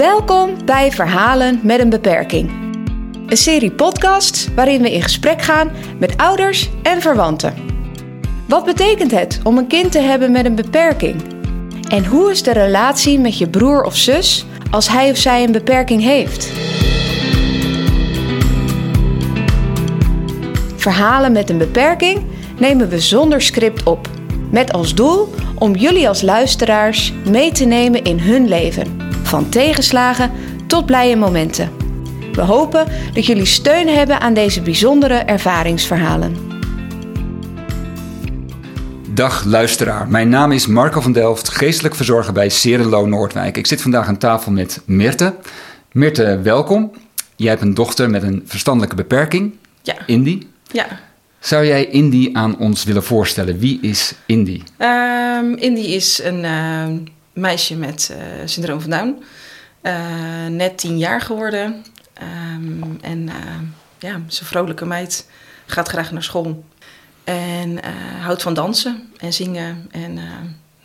Welkom bij Verhalen met een beperking. Een serie podcasts waarin we in gesprek gaan met ouders en verwanten. Wat betekent het om een kind te hebben met een beperking? En hoe is de relatie met je broer of zus als hij of zij een beperking heeft? Verhalen met een beperking nemen we zonder script op. Met als doel om jullie als luisteraars mee te nemen in hun leven. Van tegenslagen tot blije momenten. We hopen dat jullie steun hebben aan deze bijzondere ervaringsverhalen. Dag luisteraar, mijn naam is Marco van Delft, geestelijk verzorger bij Serelo Noordwijk. Ik zit vandaag aan tafel met Mirte. Mirte, welkom. Jij hebt een dochter met een verstandelijke beperking, Ja. Indy. Ja. Zou jij Indy aan ons willen voorstellen? Wie is Indy? Ehm, Indy is een ehm, meisje met eh, syndroom van Down. Eh, net tien jaar geworden. Ehm, en ehm, ja, ze vrolijke meid. Gaat graag naar school. En eh, houdt van dansen en zingen. En eh,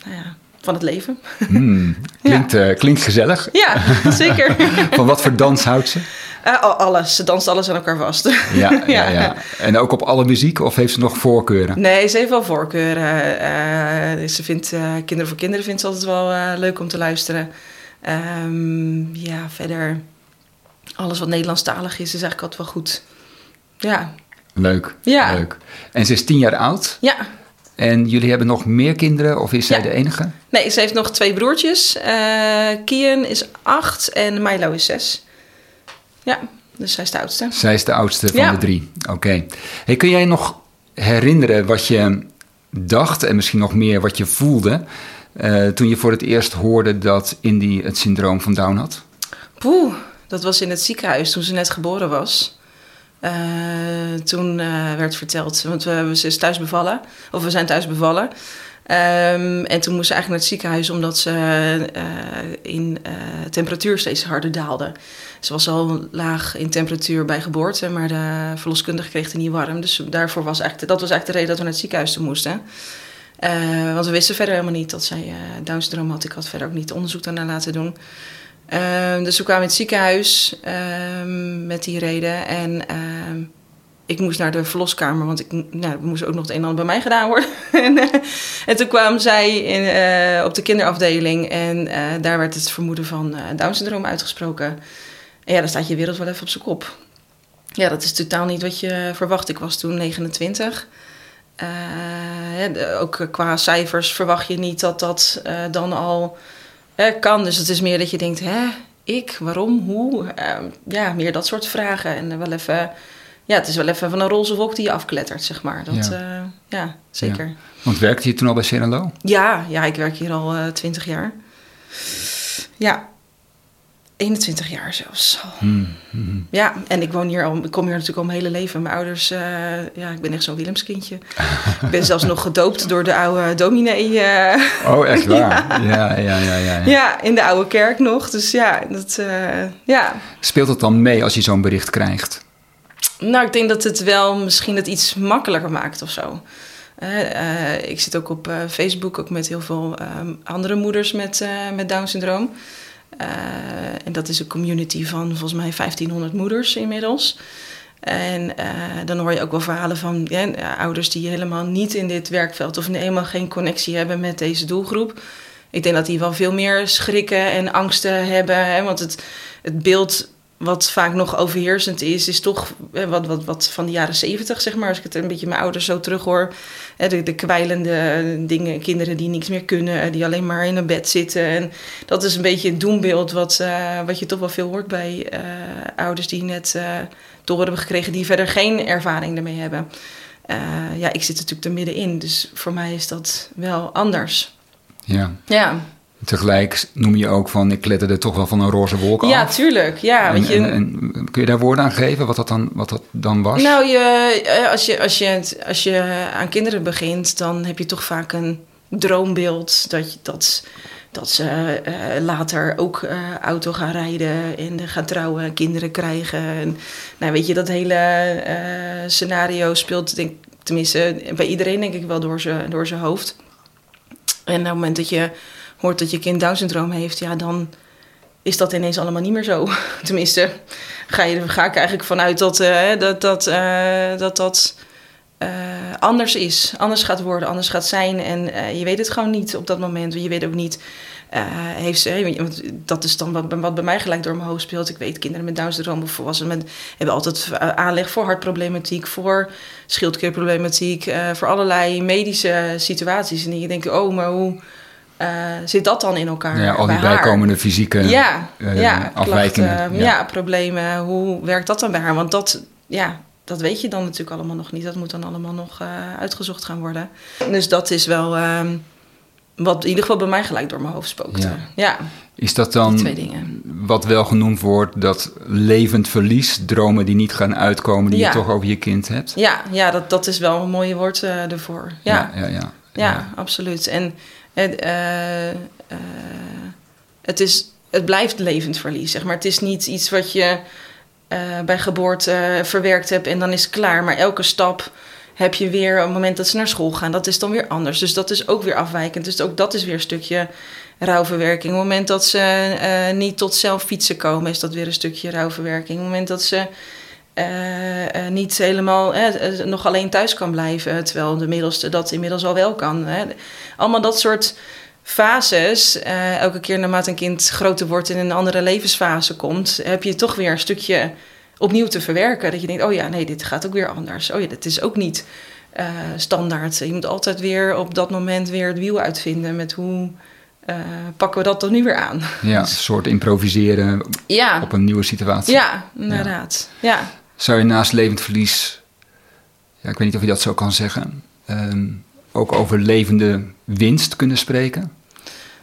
nou ja, van het leven. Hmm, klinkt, eh, klinkt gezellig. Ja, zeker. Van wat voor dans houdt ze? Eh, al- alles. Ze danst alles aan elkaar vast. Ja, ja, Ja. ja. En ook op alle muziek of heeft ze nog voorkeuren? Nee, ze heeft wel voorkeuren. Eh, ze vindt eh, Kinderen voor Kinderen vindt ze altijd wel eh, leuk om te luisteren. Ehm, ja, verder alles wat Nederlandstalig is, is eigenlijk altijd wel goed. Ja, Leuk, Ja. leuk. En ze is tien jaar oud. ja. En jullie hebben nog meer kinderen of is zij Ja. de enige? Nee, ze heeft nog twee broertjes. Eh Kian is acht en Milo is zes. Ja, dus zij is de oudste. Zij is de oudste van Ja. de drie. Oké. Hey, kun jij nog herinneren wat je dacht en misschien nog meer wat je voelde eh, toen je voor het eerst hoorde dat Indy het syndroom van Down had? Poeh, dat was in het ziekenhuis toen ze net geboren was. Eh, toen eh, werd verteld, want we, ze is thuis bevallen, of we zijn thuis bevallen. Ehm, en toen moest ze eigenlijk naar het ziekenhuis omdat ze eh, in eh, temperatuur steeds harder daalde. Ze was al laag in temperatuur bij geboorte, maar de verloskundige kreeg het niet warm. Dus daarvoor was eigenlijk, dat was eigenlijk de reden dat we naar het ziekenhuis moesten. Eh, want we wisten verder helemaal niet dat zij eh Down-syndroom had. Ik had verder ook niet onderzoek daarna laten doen. Ehm, dus we kwamen in het ziekenhuis ehm, met die reden. En ik moest naar de verloskamer, want ik, nou, er moest ook nog het een en ander bij mij gedaan worden. en, eh, en toen kwam zij in, eh, op de kinderafdeling en eh, daar werd het vermoeden van Down-syndroom uitgesproken. En ja, dan staat je wereld wel even op zijn kop. Ja, dat is totaal niet wat je verwacht. Ik was toen 29. Eh, hè, de- ook qua cijfers verwacht je niet dat dat dan al kan. Dus het is meer dat je denkt, hè, ik, waarom, hoe? Ja, meer dat soort vragen. En wel even, ja, het is wel even van een roze wolk die je afklettert, zeg maar. Dat, Ja. ja, ja zeker. Ja. Want werkte je toen al bij CNLO? Ja, ik werk hier al eh 20 jaar. Ja, 21 jaar zelfs. Hmm, hmm. Ja, en ik woon hier al, ik kom hier natuurlijk al mijn hele leven. Mijn ouders, eh, ja, ik ben echt zo'n Willemskindje. ik ben zelfs nog gedoopt door de oude dominee. eh, Oh, echt waar? Ja, ja, ja, ja. ja. ja, in de oude kerk nog. Dus ja, dat, eh, ja. Speelt het dan mee als je zo'n bericht krijgt? Nou, ik denk dat het wel misschien het iets makkelijker maakt of zo. Eh, eh, ik zit ook op eh, Facebook ook met heel veel ehm, andere moeders met, met Down-syndroom. Eh, en dat is een community van volgens mij 1500 moeders inmiddels. En dan hoor je ook wel verhalen van ouders die helemaal niet in dit werkveld of helemaal geen connectie hebben met deze doelgroep. Ik denk dat die wel veel meer schrikken en angsten hebben. Hè, want het, het beeld wat vaak nog overheersend is, is toch eh, wat, wat, wat van de jaren zeventig, zeg maar. Als ik het een beetje mijn ouders zo terughoor. Hè, de, de kwijlende dingen, kinderen die niks meer kunnen, die alleen maar in een bed zitten. En dat is een beetje het doembeeld wat, eh, wat je toch wel veel hoort bij eh, ouders die net eh te horen hebben gekregen, die verder geen ervaring ermee hebben. Eh, ja, ik zit er natuurlijk er middenin, dus voor mij is dat wel anders. Ja. Ja, Tegelijk noem je ook van, ik kletterde toch wel van een roze wolk af. ja tuurlijk. Ja, En, weet je, en, en kun je daar woorden aan geven, wat dat dan, wat dat dan was? Nou, je, eh, als, je, als, je, als je aan kinderen begint, dan heb je toch vaak een droombeeld dat, dat, dat ze eh, later ook eh, auto gaan rijden en gaan trouwen, kinderen krijgen. En, nou, weet je, dat hele scenario speelt, denk, tenminste bij iedereen denk ik wel door zijn door zijn hoofd. En op het moment dat je hoort dat je kind Down syndroom heeft, ja, dan is dat ineens allemaal niet meer zo. Tenminste, ga, je, ga ik eigenlijk vanuit dat uh, dat, dat, uh, dat, dat uh, anders is. Anders gaat worden, anders gaat zijn. En je weet het gewoon niet op dat moment. Je weet ook niet heeft ze, want dat is dan wat, wat, bij mij gelijk door mijn hoofd speelt. Ik weet, kinderen met Down syndroom of volwassenen met, hebben altijd aanleg voor hartproblematiek, voor schildklierproblematiek, voor allerlei medische situaties. En je denkt, oh, maar hoe uh, zit dat dan in elkaar? Ja, al die bijkomende fysieke ja, uh, ja, afwijkingen. Klachten, ja. ja. problemen. Hoe werkt dat dan bij haar? Want dat, ja, dat weet je dan natuurlijk allemaal nog niet. Dat moet dan allemaal nog uh, uitgezocht gaan worden. Dus dat is wel um, wat in ieder geval bij mij gelijk door mijn hoofd spookt. Ja. Is dat dan wat wel genoemd wordt, dat levend verlies, dromen die niet gaan uitkomen, die je toch over je kind hebt? Ja, ja dat, dat is wel een mooie woord ervoor. Ja, ja, ja. ja, absoluut. En het, uh, uh, het, is, het blijft levend verlies, zeg maar. Het is niet iets wat je uh, bij geboorte verwerkt hebt en dan is het klaar. Maar elke stap heb je weer, het moment dat ze naar school gaan, dat is dan weer anders. Dus dat is ook weer afwijkend. Dus ook dat is weer een stukje rouwverwerking. Op het moment dat ze niet tot zelf fietsen komen, is dat weer een stukje rouwverwerking. Op het moment dat ze uh, uh, niet helemaal uh, nog alleen thuis kan blijven, terwijl de middelste dat inmiddels al wel kan. Hè. Allemaal dat soort fases. elke keer naarmate een kind groter wordt en in een andere levensfase komt, heb je toch weer een stukje opnieuw te verwerken. Dat je denkt, oh ja, nee, dit gaat ook weer anders. Oh ja, dit is ook niet standaard. Je moet altijd weer op dat moment weer het wiel uitvinden met hoe. pakken we dat dan nu weer aan? Ja, een soort improviseren ja. op een nieuwe situatie. Ja, inderdaad. Ja. ja. Zou je naast levend verlies, ja, ik weet niet of je dat zo kan zeggen, um, ook over levende winst kunnen spreken?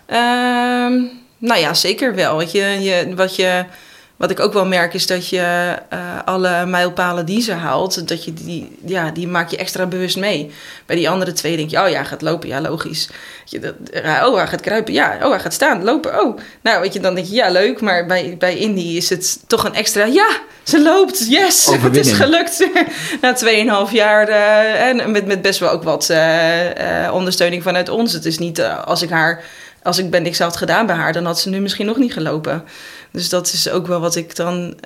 Um, nou ja, zeker wel. Wat, je, je, wat, je, wat ik ook wel merk is dat je uh, alle mijlpalen die ze haalt, dat je die, ja, die maak je extra bewust mee. Bij die andere twee denk je, oh ja, gaat lopen, ja, logisch. Je, dat, oh, hij gaat kruipen, ja, oh, hij gaat staan, lopen, oh. Nou, weet je, dan denk je, ja, leuk, maar bij, bij Indy is het toch een extra, ja, ze loopt, yes, het is gelukt. Na 2,5 jaar uh, en met, met best wel ook wat uh, ondersteuning vanuit ons. Het is niet als ik haar, als ik ben niks had gedaan bij haar, dan had ze nu misschien nog niet gelopen. Dus dat is ook wel wat ik dan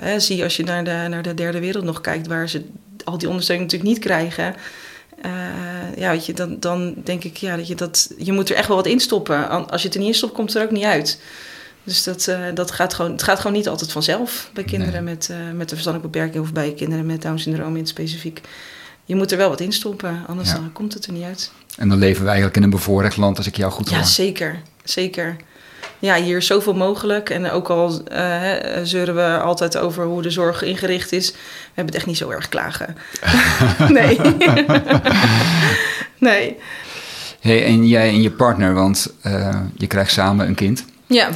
hè, zie als je naar de, naar de derde wereld nog kijkt, waar ze al die ondersteuning natuurlijk niet krijgen. ja, weet je, dan, dan denk ik, ja, dat je, dat, je moet er echt wel wat in stoppen. Als je het er niet in stopt, komt het er ook niet uit. Dus dat, uh, dat gaat gewoon, het gaat gewoon niet altijd vanzelf bij kinderen nee. met, met een verstandelijke beperking of bij kinderen met Down syndroom in het specifiek. Je moet er wel wat in stoppen, anders ja. dan komt het er niet uit. En dan leven we eigenlijk in een bevoorrecht land, als ik jou goed hoor. Ja, zeker. Zeker. Ja, hier is zoveel mogelijk. En ook al uh, zeuren we altijd over hoe de zorg ingericht is, we hebben het echt niet zo erg klagen. nee. nee. Hey, en jij en je partner, want je krijgt samen een kind. Ja.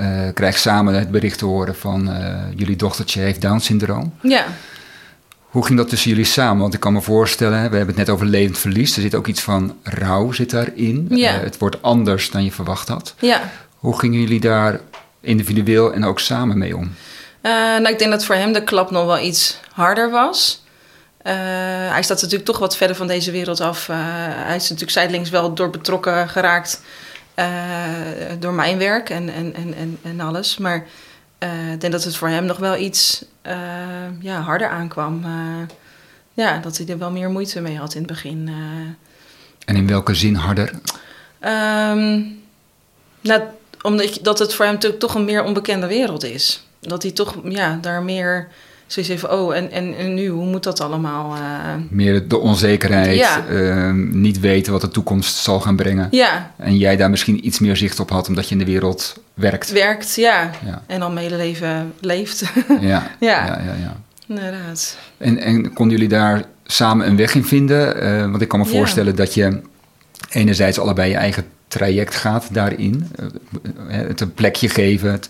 Uh, krijg samen het bericht te horen van jullie dochtertje heeft Down syndroom. Ja. Hoe ging dat tussen jullie samen? Want ik kan me voorstellen, we hebben het net over levend verlies. Er zit ook iets van rouw zit daarin. Ja. Uh, het wordt anders dan je verwacht had. Ja. Hoe gingen jullie daar individueel en ook samen mee om? nou, ik denk dat voor hem de klap nog wel iets harder was. hij staat natuurlijk toch wat verder van deze wereld af. hij is natuurlijk zijdelings wel door betrokken geraakt door mijn werk en, en, en, en, alles. Maar uh, ik denk dat het voor hem nog wel iets uh, ja, harder aankwam. ja, dat hij er wel meer moeite mee had in het begin. en in welke zin harder? Um, nou, omdat dat het voor hem natuurlijk toch een meer onbekende wereld is. Dat hij toch ja, daar meer zoiets even, oh, en, en, en, nu, hoe moet dat allemaal? Uh... Meer de onzekerheid, ja. uh, niet weten wat de toekomst zal gaan brengen. Ja. En jij daar misschien iets meer zicht op had, omdat je in de wereld werkt. Werkt, ja. ja. En al medeleven leeft. ja. ja. ja, ja. Inderdaad. En, en konden jullie daar samen een weg in vinden? Uh, want ik kan me voorstellen dat je enerzijds allebei je eigen traject gaat daarin. het een plekje geven. Het,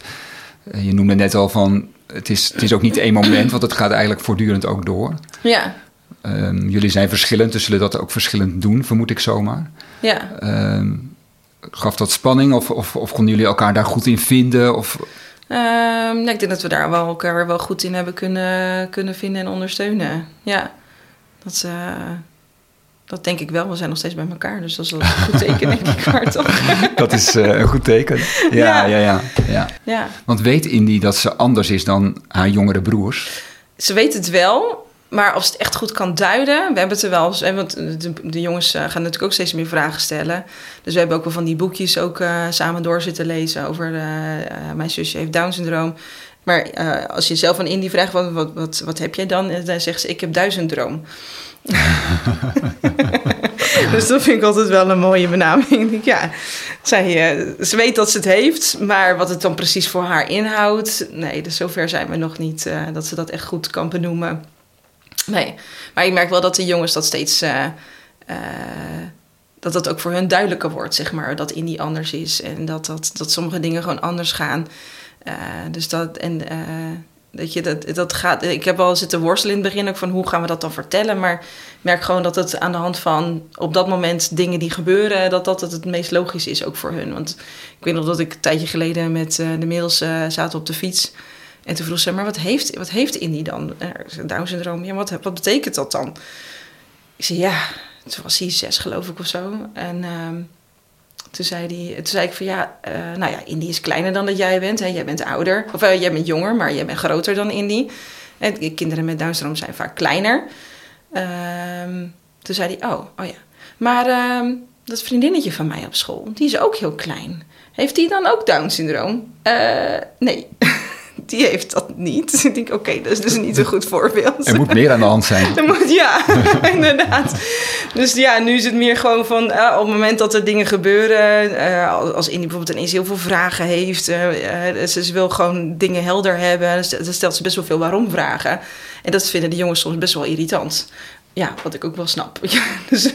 je noemde net al van het is, het is ook niet één moment, want het gaat eigenlijk voortdurend ook door. Ja. Um, jullie zijn verschillend, dus zullen dat ook verschillend doen, vermoed ik zomaar. Ja. Um, gaf dat spanning of, of, of konden jullie elkaar daar goed in vinden? Of... Um, nee, ik denk dat we daar wel elkaar wel goed in hebben kunnen, kunnen vinden en ondersteunen. Ja. Dat, uh, Dat denk ik wel. We zijn nog steeds bij elkaar. Dus dat is wel een goed teken, denk ik. Maar toch. Dat is eh, een goed teken. Ja, Ja. ja, ja, ja. Ja. Want weet Indy dat ze anders is dan haar jongere broers? Ze weet het wel. Maar als het echt goed kan duiden. We hebben het er wel. eens- hè, Want de, de jongens eh, gaan natuurlijk ook steeds meer vragen stellen. Dus we hebben ook wel van die boekjes ook eh, samen door zitten lezen. Over eh, eh, mijn zusje heeft Down syndroom. Maar eh, als je zelf aan Indie vraagt, wat, wat, wat, wat heb jij dan? Eh, Dan zegt ze, ik heb duizendroom. dus dat vind ik altijd wel een mooie benaming. Ja, eh, ze weet dat ze het heeft, maar wat het dan precies voor haar inhoudt, nee, dus zover zijn we nog niet eh, dat ze dat echt goed kan benoemen. Nee, maar ik merk wel dat de jongens dat steeds, eh, dat dat ook voor hun duidelijker wordt, zeg maar, dat Indie anders is en dat, dat, dat sommige dingen gewoon anders gaan. Dus dat, en dat je dat, dat gaat, ik heb al zitten worstelen in het begin ook van hoe gaan we dat dan vertellen, maar ik merk gewoon dat het aan de hand van op dat moment dingen die gebeuren, dat dat het, het meest logisch is ook voor hun. Want ik weet nog dat ik een tijdje geleden met eh, de mails eh, zaten op de fiets. En toen vroeg ze, maar wat heeft, wat heeft Indie dan? Down syndroom, ja, wat, wat betekent dat dan? Ik zei, ja, toen was hij zes geloof ik of zo. En ehm, toen, zei die, toen zei ik van, ja, eh, nou ja, Indie is kleiner dan dat jij bent. Hè? Jij bent ouder, of eh, jij bent jonger, maar jij bent groter dan Indie. En kinderen met Down zijn vaak kleiner. Ehm, toen zei hij, oh, oh ja. Maar ehm, dat vriendinnetje van mij op school, die is ook heel klein. Heeft die dan ook Down syndroom? Eh, nee, die heeft dat niet. Ik denk, oké, dat is dus niet een goed voorbeeld. Er moet meer aan de hand zijn. Moet, ja, inderdaad. Dus ja, nu is het meer gewoon van eh, op het moment dat er dingen gebeuren. eh, als- Indie bijvoorbeeld ineens heel veel vragen heeft. eh, ze, wil gewoon dingen helder hebben. Dan stelt ze best wel veel waarom vragen. En dat vinden de jongens soms best wel irritant. Ja, wat ik ook wel snap. Dus,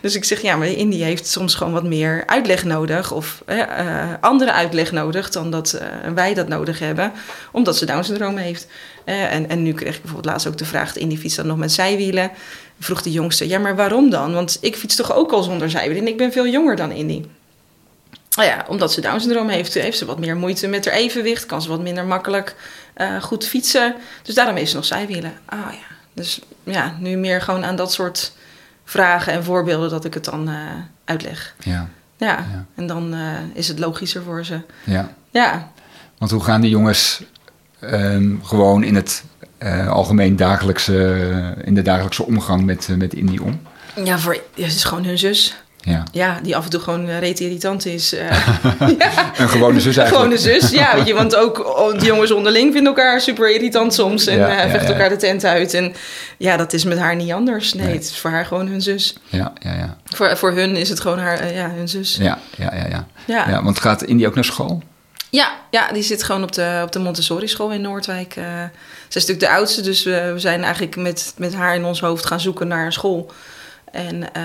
dus ik zeg, ja, maar Indie heeft soms gewoon wat meer uitleg nodig. Of eh, andere uitleg nodig dan dat eh, wij dat nodig hebben. Omdat ze Down syndroom heeft. Eh, en, en nu kreeg ik bijvoorbeeld laatst ook de vraag... Indie fietst dan nog met zijwielen. Vroeg de jongste, ja, maar waarom dan? Want ik fiets toch ook al zonder zijwielen. En ik ben veel jonger dan Indie. Nou ja, omdat ze Down syndroom heeft, heeft ze wat meer moeite met haar evenwicht. Kan ze wat minder makkelijk goed fietsen. Dus daarom heeft ze nog zijwielen. Ah ja, dus ja, nu meer gewoon aan dat soort vragen en voorbeelden dat ik het dan eh, uitleg. Ja, Ja, Ja. en dan eh, is het logischer voor ze. ja. Ja, Want hoe gaan die jongens ehm, gewoon in het eh, algemeen dagelijkse, in de dagelijkse omgang met, met Indy om? ja, voor, ja, het is gewoon hun zus. Ja. Ja, die af en toe gewoon uh, reet irritant is. eh. ja. Een gewone zus eigenlijk. een zus, ja. Weet je, want ook de jongens onderling vinden elkaar super irritant soms. En Ja, eh, vechten elkaar de tent uit. En ja, dat is met haar niet anders. Nee, Nee. het is voor haar gewoon hun zus. Ja, ja, ja. Voor, voor hun is het gewoon haar, eh, ja, hun zus. Ja, ja, ja, ja. Ja. Want gaat Indy ook naar school? Ja, ja, die zit gewoon op de, op de Montessori school in Noordwijk. Eh ze is natuurlijk de oudste, dus we, we zijn eigenlijk met, met haar in ons hoofd gaan zoeken naar een school. En eh,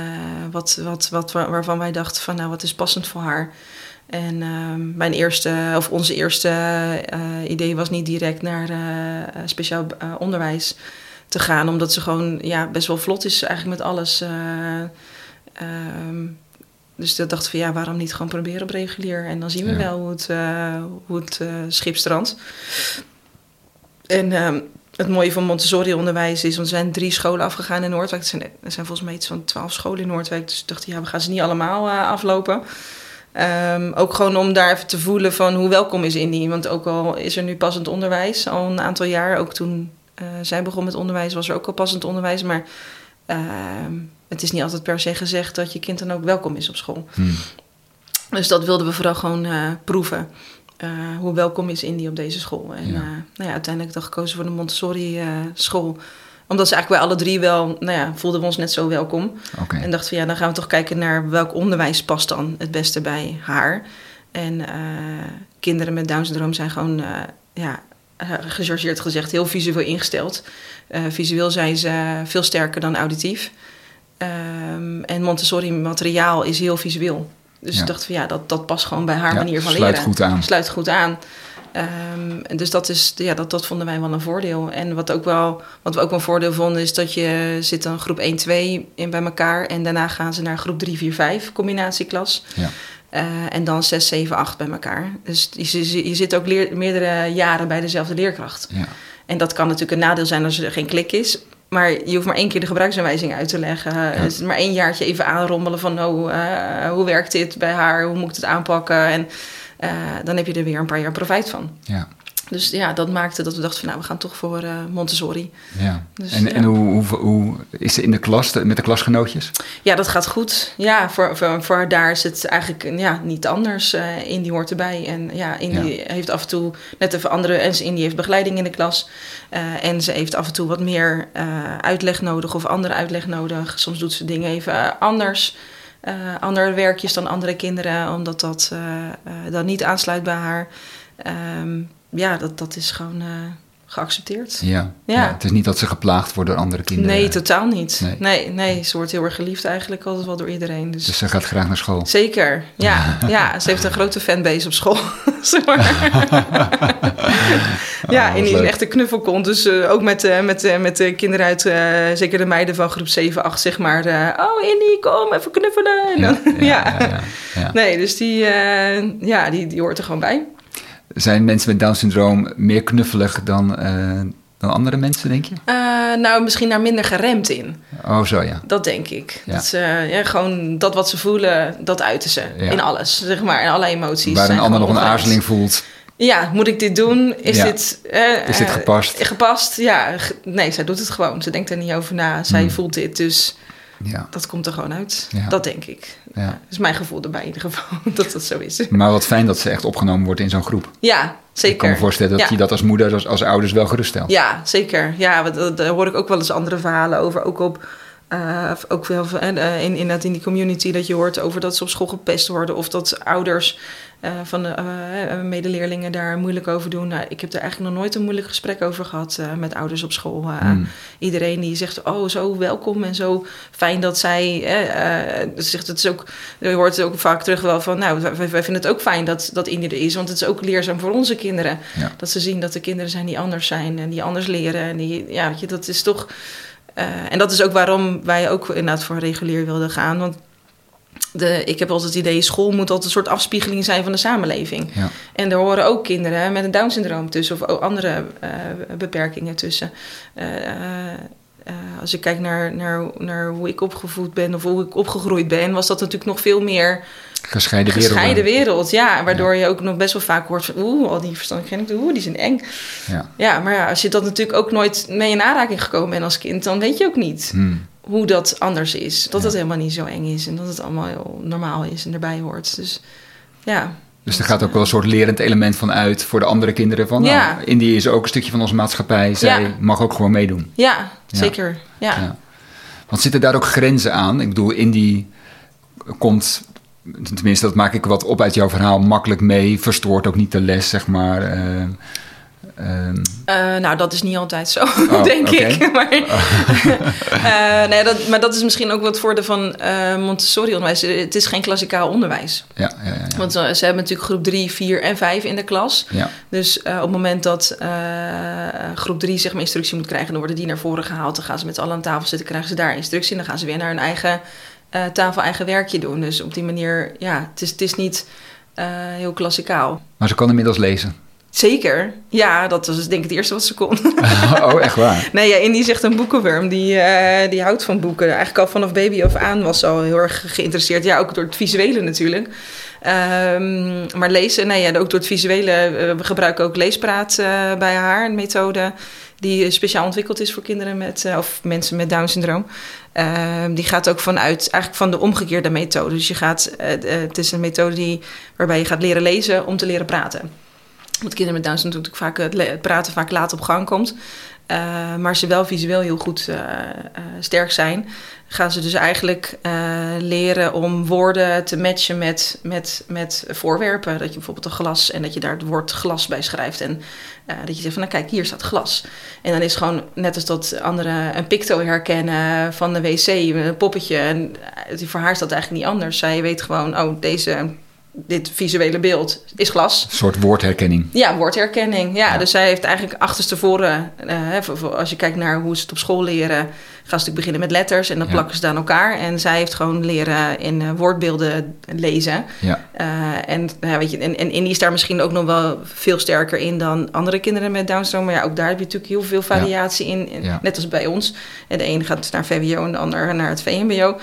wat, wat, wat, waar- waarvan wij dachten van, nou, wat is passend voor haar? En ehm, mijn eerste, of onze eerste eh, idee was niet direct naar eh, speciaal onderwijs te gaan. Omdat ze gewoon ja, best wel vlot is eigenlijk met alles. eh, ehm, dus dat dacht van ja, waarom niet gewoon proberen op regulier? En dan zien we Ja. wel hoe het, hoe het schip strandt. En ehm, het mooie van Montessori-onderwijs is, want er zijn drie scholen afgegaan in Noordwijk. Er zijn, er zijn volgens mij iets van twaalf scholen in Noordwijk. Dus ik dacht, ja, we gaan ze niet allemaal eh, aflopen. Ehm, ook gewoon om daar even te voelen van hoe welkom is Indie. Want ook al is er nu passend onderwijs, al een aantal jaar. Ook toen eh, zij begon met onderwijs, was er ook al passend onderwijs. Maar ehm, het is niet altijd per se gezegd dat je kind dan ook welkom is op school. Hm. Dus dat wilden we vooral gewoon eh, proeven. Eh, hoe welkom is Indie op deze school. En Ja. ja. nou ja, uiteindelijk dan gekozen voor de Montessori eh, school. Omdat ze eigenlijk bij alle drie wel, nou ja, voelden we ons net zo welkom. En dachten van ja, dan gaan we toch kijken naar welk onderwijs past dan het beste bij haar. En eh, kinderen met Down syndroom zijn gewoon, eh, ja, eh, gechargeerd gezegd, heel visueel ingesteld. Eh, visueel zijn ze veel sterker dan auditief. Ehm, en Montessori materiaal is heel visueel. Dus Ja. ik dacht van ja, dat, dat past gewoon bij haar Ja, manier van sluit leren. goed aan. Sluit goed aan. En dus dat, is, ja, dat, dat vonden wij wel een voordeel. En wat, ook wel, wat we ook wel een voordeel vonden, is dat je zit dan groep 1, 2 in bij elkaar. En daarna gaan ze naar groep 3, 4, 5 combinatieklas. Ja. Eh, en dan 6, 7, 8 bij elkaar. Dus je, je, je zit ook leer- meerdere jaren bij dezelfde leerkracht. Ja. En dat kan natuurlijk een nadeel zijn als er geen klik is. Maar je hoeft maar één keer de gebruiksaanwijzing uit te leggen. Ja. maar één jaartje even aanrommelen van oh, uh, hoe werkt dit bij haar? Hoe moet ik het aanpakken? En uh, dan heb je er weer een paar jaar profijt van. Ja. Dus ja, dat maakte dat we dachten van nou, we gaan toch voor uh, Montessori. Ja. Dus, en, ja. en hoe, hoe, hoe, is ze in de klas, met de klasgenootjes? Ja, dat gaat goed. Ja, voor, voor, voor haar daar is het eigenlijk ja, niet anders. Uh, Indy hoort erbij. En ja, Indy ja. heeft af en toe net even andere... En Indy heeft begeleiding in de klas. Uh, en ze heeft af en toe wat meer uitleg nodig of andere uitleg nodig. Soms doet ze dingen even anders... Andere werkjes dan andere kinderen, omdat dat dan niet aansluit bij haar. Um, ja, dat, dat is gewoon geaccepteerd. Ja, ja. ja, het is niet dat ze geplaagd wordt door andere kinderen. Nee, totaal niet. Nee. nee, nee, ze wordt heel erg geliefd eigenlijk altijd wel door iedereen. Dus, dus ze gaat graag naar school? Zeker, ja. ja, ze heeft een grote fanbase op school. ja, en die is echt een knuffelkont. Dus uh, ook met, uh, met, uh, met de kinderen uit, zeker de meiden van groep 7, 8, zeg maar. oh, Indy, kom, even knuffelen. En dan, ja, ja. ja, Nee, dus die, ja, die, die hoort er gewoon bij. Zijn mensen met Down-syndroom meer knuffelig dan, uh, dan andere mensen, denk je? Uh, nou, misschien daar minder geremd in. Oh, zo ja. Dat denk ik. Ja. Dat ze, ja, gewoon dat wat ze voelen, dat uiten ze ja. in alles, zeg maar, in alle emoties. Waar een ander nog een aarzeling voelt. Ja, moet ik dit doen? Is, dit, uh, is dit gepast? gepast, ja. Nee, zij doet het gewoon. Ze denkt er niet over na. Zij hmm. voelt dit, dus ja. dat komt er gewoon uit. Dat denk ik. Ja. Dat is mijn gevoel erbij in ieder geval, dat dat zo is. Maar wat fijn dat ze echt opgenomen wordt in zo'n groep. Ja, zeker. Ik kan me voorstellen dat je dat als moeder, als, als ouders wel geruststelt. Ja, zeker. Ja, daar hoor ik ook wel eens andere verhalen over. Ook op... Uh, ook wel uh, in, in, in die community dat je hoort over dat ze op school gepest worden of dat ouders uh, van de medeleerlingen daar moeilijk over doen. Nou, ik heb er eigenlijk nog nooit een moeilijk gesprek over gehad met ouders op school. Mm. Iedereen die zegt, oh zo welkom en zo fijn dat zij, zegt het is ook, je hoort het ook vaak terug wel van, nou wij, wij vinden het ook fijn dat, dat er is, want het is ook leerzaam voor onze kinderen. Ja. Dat ze zien dat er kinderen zijn die anders zijn en die anders leren en die, ja, weet je, dat is toch... En dat is ook waarom wij ook inderdaad voor regulier wilden gaan. Want de, ik heb altijd het idee, school moet altijd een soort afspiegeling zijn van de samenleving. Ja. En er horen ook kinderen met een Down-syndroom tussen, of andere uh, beperkingen tussen. Uh, als ik kijk naar, naar, naar hoe ik opgevoed ben of hoe ik opgegroeid ben, was dat natuurlijk nog veel meer gescheiden wereld. Gescheiden wereld, ja. Waardoor ja. je ook nog best wel vaak hoort van... oeh, al die verstandelijkheden, oeh, die zijn eng. Ja. ja, maar ja, als je dat natuurlijk ook nooit mee in aanraking gekomen bent als kind... dan weet je ook niet hmm. Hoe dat anders is. Dat het helemaal niet zo eng is en dat het allemaal heel normaal is en erbij hoort. Dus ja... Dus er gaat ook wel een soort lerend element van uit voor de andere kinderen. Van, ja. nou, Indie is ook een stukje van onze maatschappij. Zij ja. mag ook gewoon meedoen. Ja, zeker. Ja. ja. Want zitten daar ook grenzen aan? Ik bedoel, Indie komt tenminste, dat maak ik wat op uit jouw verhaal, makkelijk mee. Verstoort ook niet de les, zeg maar. Uh, uh, uh, nou, dat is niet altijd zo, oh, denk okay. ik. maar, uh, nee, dat, maar dat is misschien ook wat voordeel van uh, Montessori-onderwijs. Het is geen klassikaal onderwijs. Ja, ja, ja, ja. Want ze hebben natuurlijk groep 3, 4 en 5 in de klas. Ja. Dus op het moment dat groep 3 zeg maar, instructie moet krijgen... dan worden die naar voren gehaald. Dan gaan ze met z'n allen aan tafel zitten, krijgen ze daar instructie... en dan gaan ze weer naar hun eigen tafel eigen werkje doen. Dus op die manier, ja, het is, het is niet heel klassikaal. Maar ze kan inmiddels lezen? Zeker, ja, dat was denk ik het eerste wat ze kon. oh, echt waar? Nee, ja, Indy zegt een boekenworm, die, uh, die houdt van boeken. Eigenlijk al vanaf baby af aan was ze al heel erg geïnteresseerd. Ja, ook door het visuele natuurlijk. Um, maar lezen, nee, ja, ook door het visuele. we gebruiken ook leespraat bij haar, een methode die speciaal ontwikkeld is voor kinderen met, of mensen met Down-syndroom. Uh, die gaat ook vanuit eigenlijk van de omgekeerde methode. Dus je gaat, het is een methode die, waarbij je gaat leren lezen om te leren praten. Want kinderen met Down syndroom natuurlijk vaak het praten vaak laat op gang komt. Uh, maar ze wel visueel heel goed uh, sterk zijn, gaan ze dus eigenlijk leren om woorden te matchen met, met, met voorwerpen. Dat je bijvoorbeeld een glas en dat je daar het woord glas bij schrijft. En dat je zegt van nou kijk, hier staat glas. En dan is gewoon net als dat anderen een picto herkennen van de wc, een poppetje. En voor haar is dat eigenlijk niet anders. Zij weet gewoon, oh deze dit visuele beeld is glas. Een soort woordherkenning. Ja, woordherkenning. Ja, ja. dus zij heeft eigenlijk achterstevoren, uh, als je kijkt naar hoe ze het op school leren, gaan ze natuurlijk beginnen met letters en dan Ja. plakken ze het aan elkaar. En zij heeft gewoon leren in eh, woordbeelden lezen. Ja, Eh, en, nou ja, weet je, en, en Indy is daar misschien ook nog wel veel sterker in dan andere kinderen met Down syndroom. Maar ja, ook daar heb je natuurlijk heel veel variatie in. Net als bij ons. En de een gaat naar VWO en de ander naar het VMBO.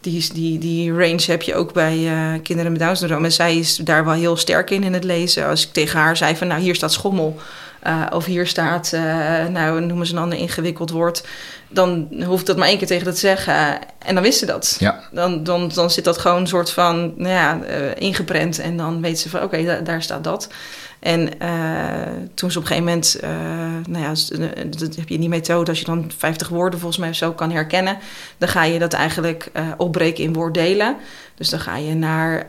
Die, die, die range heb je ook bij eh, kinderen met Down syndroom. En zij is daar wel heel sterk in in het lezen. Als ik tegen haar zei van nou hier staat schommel. Eh, of hier staat, eh, nou noemen ze een ander ingewikkeld woord. Dan hoef ik dat maar één keer tegen dat te zeggen. en dan wist ze dat ja, dan, dan, dan zit dat gewoon een soort van nou ja, eh, ingeprent. En dan weet ze van oké, da- daar staat dat. En toen ze op een gegeven moment, nou ja, dat heb je die methode, als je dan 50 woorden volgens mij of zo kan herkennen, dan ga je dat eigenlijk opbreken in woorddelen. Dus dan ga je naar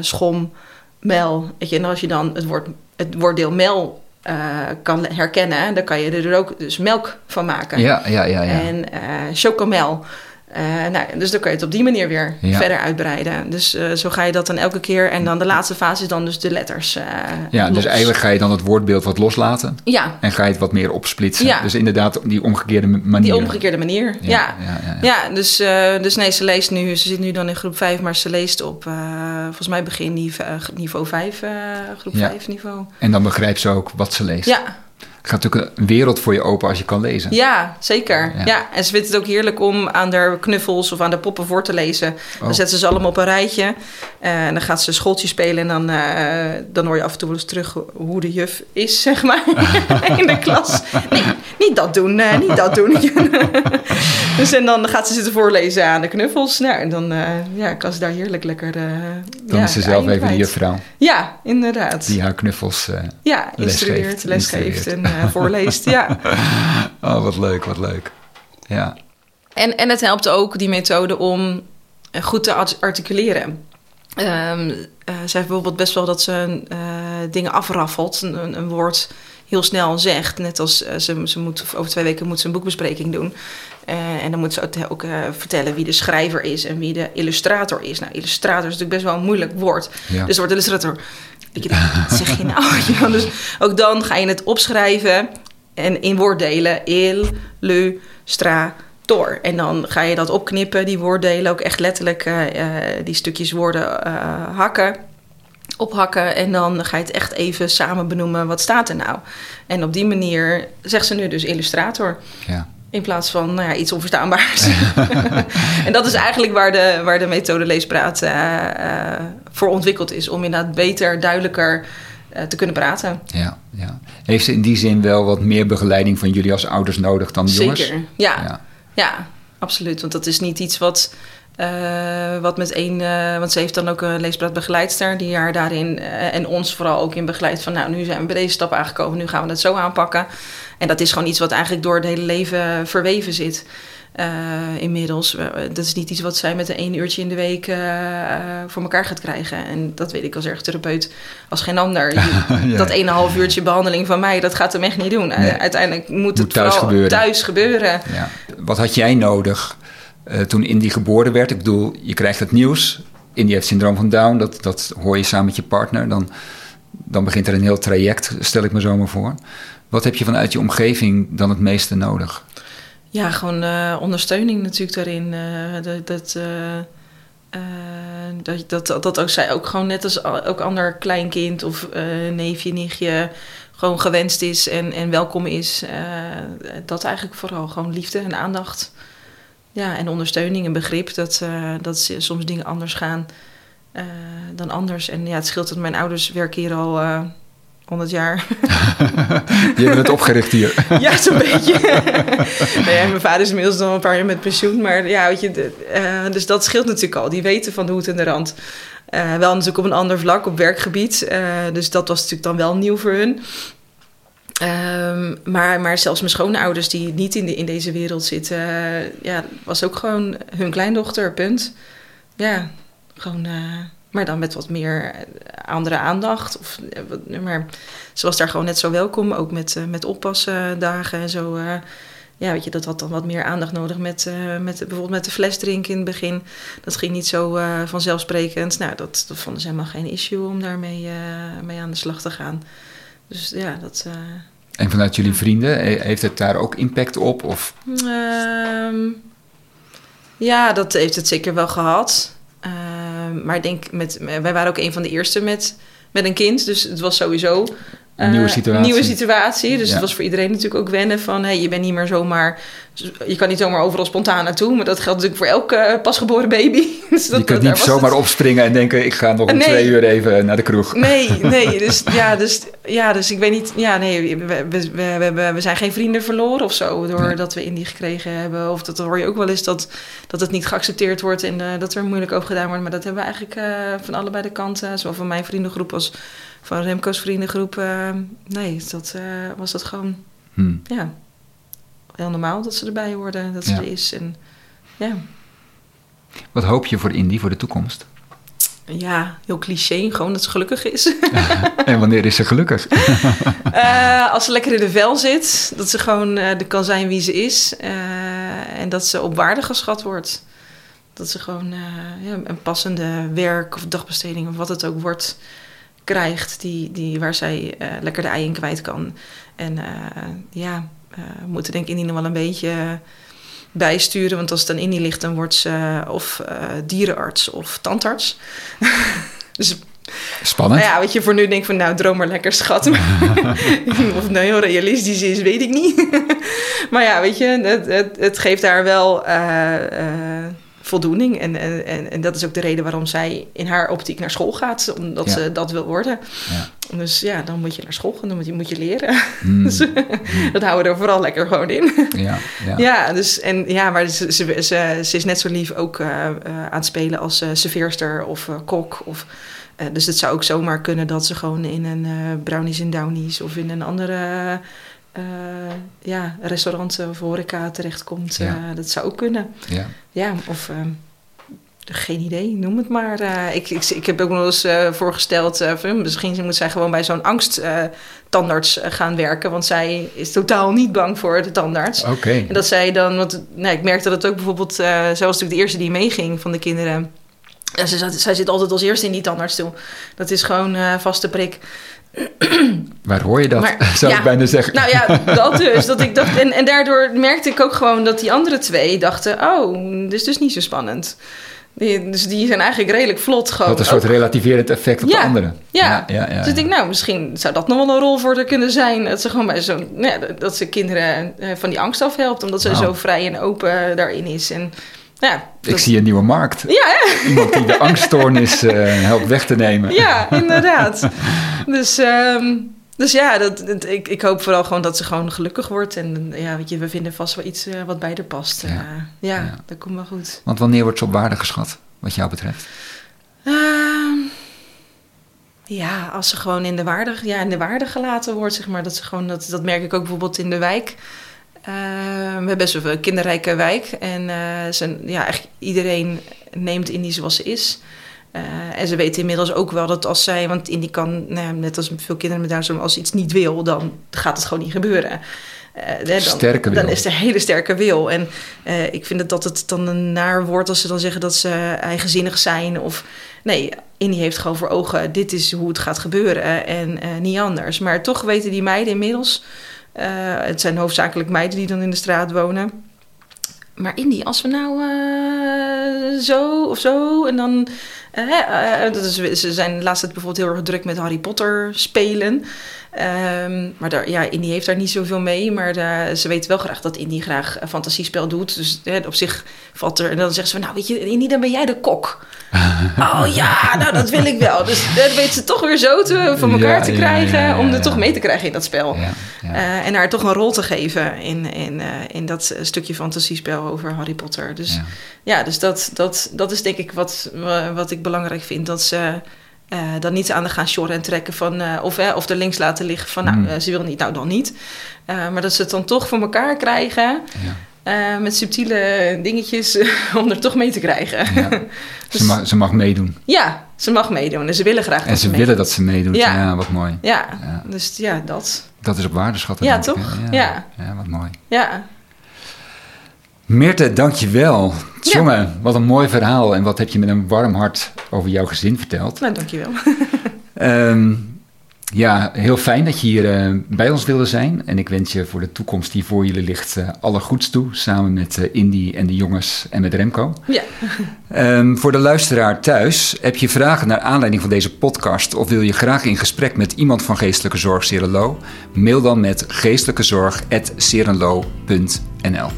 schom, mel. Weet je, en als je dan het, woord, het woorddeel mel eh, kan herkennen, dan kan je er ook dus melk van maken. ja, ja, ja. ja. En eh chocomel. Eh, nou, dus dan kan je het op die manier weer Ja. verder uitbreiden. Dus eh, zo ga je dat dan elke keer. En dan de laatste fase is dan dus de letters. eh, Ja, dus eigenlijk ga je dan het woordbeeld wat loslaten Ja, en ga je het wat meer opsplitsen. Ja. Dus inderdaad die omgekeerde manier. die omgekeerde manier. Ja, ja. ja, dus, dus nee, ze leest nu, ze zit nu dan in groep 5, maar ze leest op volgens mij begin niveau, eh, niveau 5, eh, groep Ja. 5 niveau. En dan begrijpt ze ook wat ze leest. Ja, gaat natuurlijk een wereld voor je open als je kan lezen. Ja, zeker. Ja. Ja. en ze vindt het ook heerlijk om aan de knuffels of aan de poppen voor te lezen. Oh. Dan zetten ze ze allemaal op een rijtje. Eh, en dan gaat ze schooltje spelen. En dan, eh, dan hoor je af en toe wel eens terug hoe de juf is, zeg maar, in de klas. Nee, niet dat doen, eh, niet dat doen. dus en dan gaat ze zitten voorlezen aan de knuffels. Nou, en dan eh, ja, kan ze daar heerlijk lekker... eh, Dan ja, is ze zelf even de juffrouw Ja, inderdaad. die haar knuffels... eh, Ja, instrueert, lesgeeft, en eh, voorleest. Ja. Oh, wat leuk, wat leuk. Ja, En, en het helpt ook, die methode, om goed te art- articuleren. Ehm eh, zij heeft bijvoorbeeld best wel dat ze eh, dingen afraffelt, een- een woord heel snel zegt. Net als eh, ze, ze moet, over twee weken moet ze een boekbespreking doen. Eh, en dan moet ze ook, eh, vertellen wie de schrijver is en wie de illustrator is. Nou, illustrator is natuurlijk best wel een moeilijk woord. ja. Dus het wordt illustrator. Ik denk, wat zeg je nou? Ja, dus ook dan ga je het opschrijven en in woorddelen. Illustrator. En dan ga je dat opknippen, die woorddelen. Ook echt letterlijk die stukjes woorden hakken. Ophakken en dan ga je het echt even samen benoemen. Wat staat er nou? En op die manier zegt ze nu dus illustrator. ja. In plaats van nou ja, iets onverstaanbaars. en dat is eigenlijk waar de, waar de methode Leespraat eh, eh, voor ontwikkeld is. Om inderdaad beter, duidelijker eh, te kunnen praten. Ja, ja. Heeft ze in die zin wel wat meer begeleiding van jullie als ouders nodig dan de jongens? Zeker, ja, Ja. ja. absoluut. Want dat is niet iets wat, eh, wat met één... eh, want ze heeft dan ook een leespraatbegeleidster... die haar daarin eh, en ons vooral ook in begeleidt... van nou, nu zijn we bij deze stap aangekomen... nu gaan we het zo aanpakken. En dat is gewoon iets wat eigenlijk door het hele leven verweven zit... inmiddels. Dat is niet iets wat zij met een één uurtje in de week voor elkaar gaat krijgen. En dat weet ik als ergotherapeut als geen ander. Ja. Dat 1,5 uurtje behandeling van mij, dat gaat hem echt niet doen. Nee. Uiteindelijk moet, Moet het thuis vooral gebeuren. thuis gebeuren. Ja. Wat had jij nodig eh, toen Indy geboren werd? Ik bedoel, je krijgt het nieuws. Indy heeft syndroom van Down. Dat, dat hoor je samen met je partner. Dan, dan begint er een heel traject, stel ik me zo maar voor. Wat heb je vanuit je omgeving dan het meeste nodig? Ja, gewoon eh, ondersteuning natuurlijk daarin. eh, dat, dat, eh, eh, dat, dat, dat, ook zij ook gewoon net als al- ook ander kleinkind of eh, neefje, nichtje gewoon gewenst is en, en welkom is. Eh, dat eigenlijk vooral gewoon liefde en aandacht. Ja, en ondersteuning en begrip dat, eh, dat soms dingen anders gaan eh, dan anders. En ja, het scheelt dat mijn ouders werken hier al eh 100 jaar. Je hebt het opgericht hier. Ja, zo'n beetje. nou mijn vader is inmiddels al een paar jaar met pensioen. Maar ja, weet je, de- dus dat scheelt natuurlijk al. Die weten van de hoed en de rand. Wel natuurlijk op een ander vlak, op werkgebied. Dus dat was natuurlijk dan wel nieuw voor hun. Ehm, maar, maar zelfs mijn schoonouders die niet in, de, in deze wereld zitten... ja, was ook gewoon hun kleindochter, punt. Ja, gewoon... eh, maar dan met wat meer eh, andere aandacht. Of, eh, maar ze was daar gewoon net zo welkom. Ook met, met oppasdagen en zo. ja, weet je, dat had dan wat meer aandacht nodig met, met bijvoorbeeld met de fles drinken in het begin. Dat ging niet zo vanzelfsprekend. Nou, dat, dat vonden ze helemaal geen issue om daarmee mee aan de slag te gaan. Dus ja, dat, eh, En vanuit jullie vrienden, he- heeft het daar ook impact op? Of Ehm, ja, dat heeft het zeker wel gehad. Ehm, maar ik denk, met, wij waren ook een van de eerste met, met een kind. Dus het was sowieso Een nieuwe eh, situatie. nieuwe situatie. Dus Ja. het was voor iedereen natuurlijk ook wennen van... Hey, je bent niet meer zomaar... Je kan niet zomaar overal spontaan naartoe. Maar dat geldt natuurlijk voor elke eh, pasgeboren baby. Dus dat, je kunt niet zomaar het- opspringen en denken... ik ga nog Nee. twee uur even naar de kroeg. Nee, nee. Dus, ja, dus, ja, dus ik weet niet... Ja, nee, we, we, we, we, zijn geen vrienden verloren of zo... doordat we Indie gekregen hebben. Of dat hoor je ook wel eens dat, dat het niet geaccepteerd wordt... en eh, dat er moeilijk over gedaan wordt. Maar dat hebben we eigenlijk eh, van allebei de kanten... zowel van mijn vriendengroep als van Remco's vriendengroep... nee, dat, was dat gewoon... Hm. Ja, heel normaal dat ze erbij hoorden, dat ze Ja. er is. En ja, Wat hoop je voor Indie voor de toekomst? ja, heel cliché, gewoon dat ze gelukkig is. en wanneer is ze gelukkig? Eh, als ze lekker in de vel zit, dat ze gewoon eh, er kan zijn wie ze is. eh, en dat ze op waarde geschat wordt. Dat ze gewoon eh, ja, een passende werk of dagbesteding of wat het ook wordt krijgt. Die, die, waar zij eh, lekker de ei in kwijt kan. En eh, ja, eh, we moeten denk ik Indie nog wel een beetje bijsturen. Want als het aan Indie ligt, dan wordt ze of eh, dierenarts of tandarts. dus Spannend. nou ja, wat je voor nu denkt van, nou, droom maar lekker, schat. of het nou heel realistisch is, weet ik niet. maar ja, weet je, het, het, het geeft haar wel eh, eh, voldoening. En, en, en, dat is ook de reden waarom zij in haar optiek naar school gaat. Omdat Ja. ze dat wil worden. Ja. Dus ja, dan moet je naar school gaan, dan moet je, moet je leren. Hmm. Dus, dat houden we er vooral lekker gewoon in. ja, ja. Ja, dus, en, ja maar ze, ze, ze, ze is net zo lief ook eh, eh, aan het spelen als eh serveerster of eh, kok. Of, eh, dus het zou ook zomaar kunnen dat ze gewoon in een eh, Brownies en Downies of in een andere eh, ja, restaurant of horeca terechtkomt. Ja. Eh, dat zou ook kunnen. ja. Ja, of eh, geen idee, noem het maar. Eh, ik, ik, ik heb ook nog eens eh, voorgesteld, eh, van, misschien moet zij gewoon bij zo'n angsttandarts eh, gaan werken. Want zij is totaal niet bang voor de tandarts. Oké. En dat zij dan, want nou, ik merkte dat ook bijvoorbeeld, eh zij was natuurlijk de eerste die meeging van de kinderen. En ze zat, zij zit altijd als eerste in die tandartsstoel. Dat is gewoon eh vaste prik. Waar hoor je dat? Maar, Zou ja. ik bijna zeggen. Nou ja, dat dus. Dat ik dacht, en, en daardoor merkte ik ook gewoon dat die andere twee dachten: oh, dit is dus niet zo spannend. Die, dus die zijn eigenlijk redelijk vlot gewoon. Wat een soort ook. relativerend effect op Ja. de anderen. Ja. ja, ja, ja. Dus ik denk, nou, misschien zou dat nog wel een rol voor haar kunnen zijn. Dat ze gewoon bij zo'n, nou dat ze kinderen eh, van die angst afhelpt, omdat ze zo vrij en open daarin is. En ja, Ik dat- zie een nieuwe markt. ja, hè? Iemand die de angststoornis eh, helpt weg te nemen. Ja, inderdaad. dus, ehm, dus ja, dat, dat- ik, ik hoop vooral gewoon dat ze gewoon gelukkig wordt. En ja, weet je, we vinden vast wel iets eh, wat bij haar past. Ja, Ja. dat komt wel goed. Want wanneer wordt ze op waarde geschat, wat jou betreft? Ehm, ja, als ze gewoon in de waarde, ja, in de waarde gelaten wordt, zeg maar. Dat, ze gewoon, dat, dat merk ik ook bijvoorbeeld in de wijk. Ehm, we hebben best wel een kinderrijke wijk. En eh, ze, ja, eigenlijk iedereen neemt Indie zoals ze is. Eh, en ze weten inmiddels ook wel dat als zij... Want Indie kan, nou ja, net als veel kinderen met Down als ze iets niet wil, dan gaat het gewoon niet gebeuren. Eh, dan, Sterke wil. Dan is er hele sterke wil. En eh, ik vind het dat het dan een naar wordt als ze dan zeggen dat ze eigenzinnig zijn. Of nee, Indie heeft gewoon voor ogen, dit is hoe het gaat gebeuren en eh, niet anders. Maar toch weten die meiden inmiddels, eh, het zijn hoofdzakelijk meiden die dan in de straat wonen. Maar Indie, als we nou eh, zo of zo en dan... dat is, ze zijn tijd bijvoorbeeld heel erg druk met Harry Potter spelen. Ehm, maar daar, ja, Indie heeft daar niet zoveel mee. Maar de- ze weet wel graag dat Indie graag een fantasiespel doet. Dus hè, op zich valt er... En dan zeggen ze van, nou weet je, Indie, dan ben jij de kok. oh ja, nou dat wil ik wel. Dus dan weet ze toch weer zo te, van elkaar Ja, te krijgen... ja, ja, om er toch mee te krijgen in dat spel. En haar toch een rol te geven in, in, in dat stukje fantasiespel over Harry Potter. Dus ja. dus dat, dat, dat is denk ik wat, wa- wat ik belangrijk vind. Dat ze eh, dan niet aan de gaan sjorren en trekken van... eh, of, eh, of er links laten liggen van, nou, Hmm. ze wil niet, nou dan niet. Maar dat ze het dan toch voor elkaar krijgen... ja. met subtiele dingetjes om er toch mee te krijgen. Ja. Dus- Ze, mag, ze mag meedoen. Ja, ze mag meedoen en ze willen graag En dat ze willen dat ze meedoet. Ja, Ja. wat mooi. Ja, dus ja, dat. Dat is op waarde schatten. Ja, toch? hè? Ja. ja. wat mooi. Ja, Meerte, dankjewel. Jongen, wat een mooi verhaal. En wat heb je met een warm hart over jouw gezin verteld. nou dankjewel. Ehm, Ja, heel fijn dat je hier uh, bij ons wilde zijn. En ik wens je voor de toekomst die voor jullie ligt uh, alle goeds toe. Samen met uh, Indy en de jongens en met Remco. Ja. Um, voor de luisteraar thuis, heb je vragen naar aanleiding van deze podcast... of wil je graag in gesprek met iemand van Geestelijke Zorg Serenlo? Mail dan met geestelijkezorg.serenlo.nl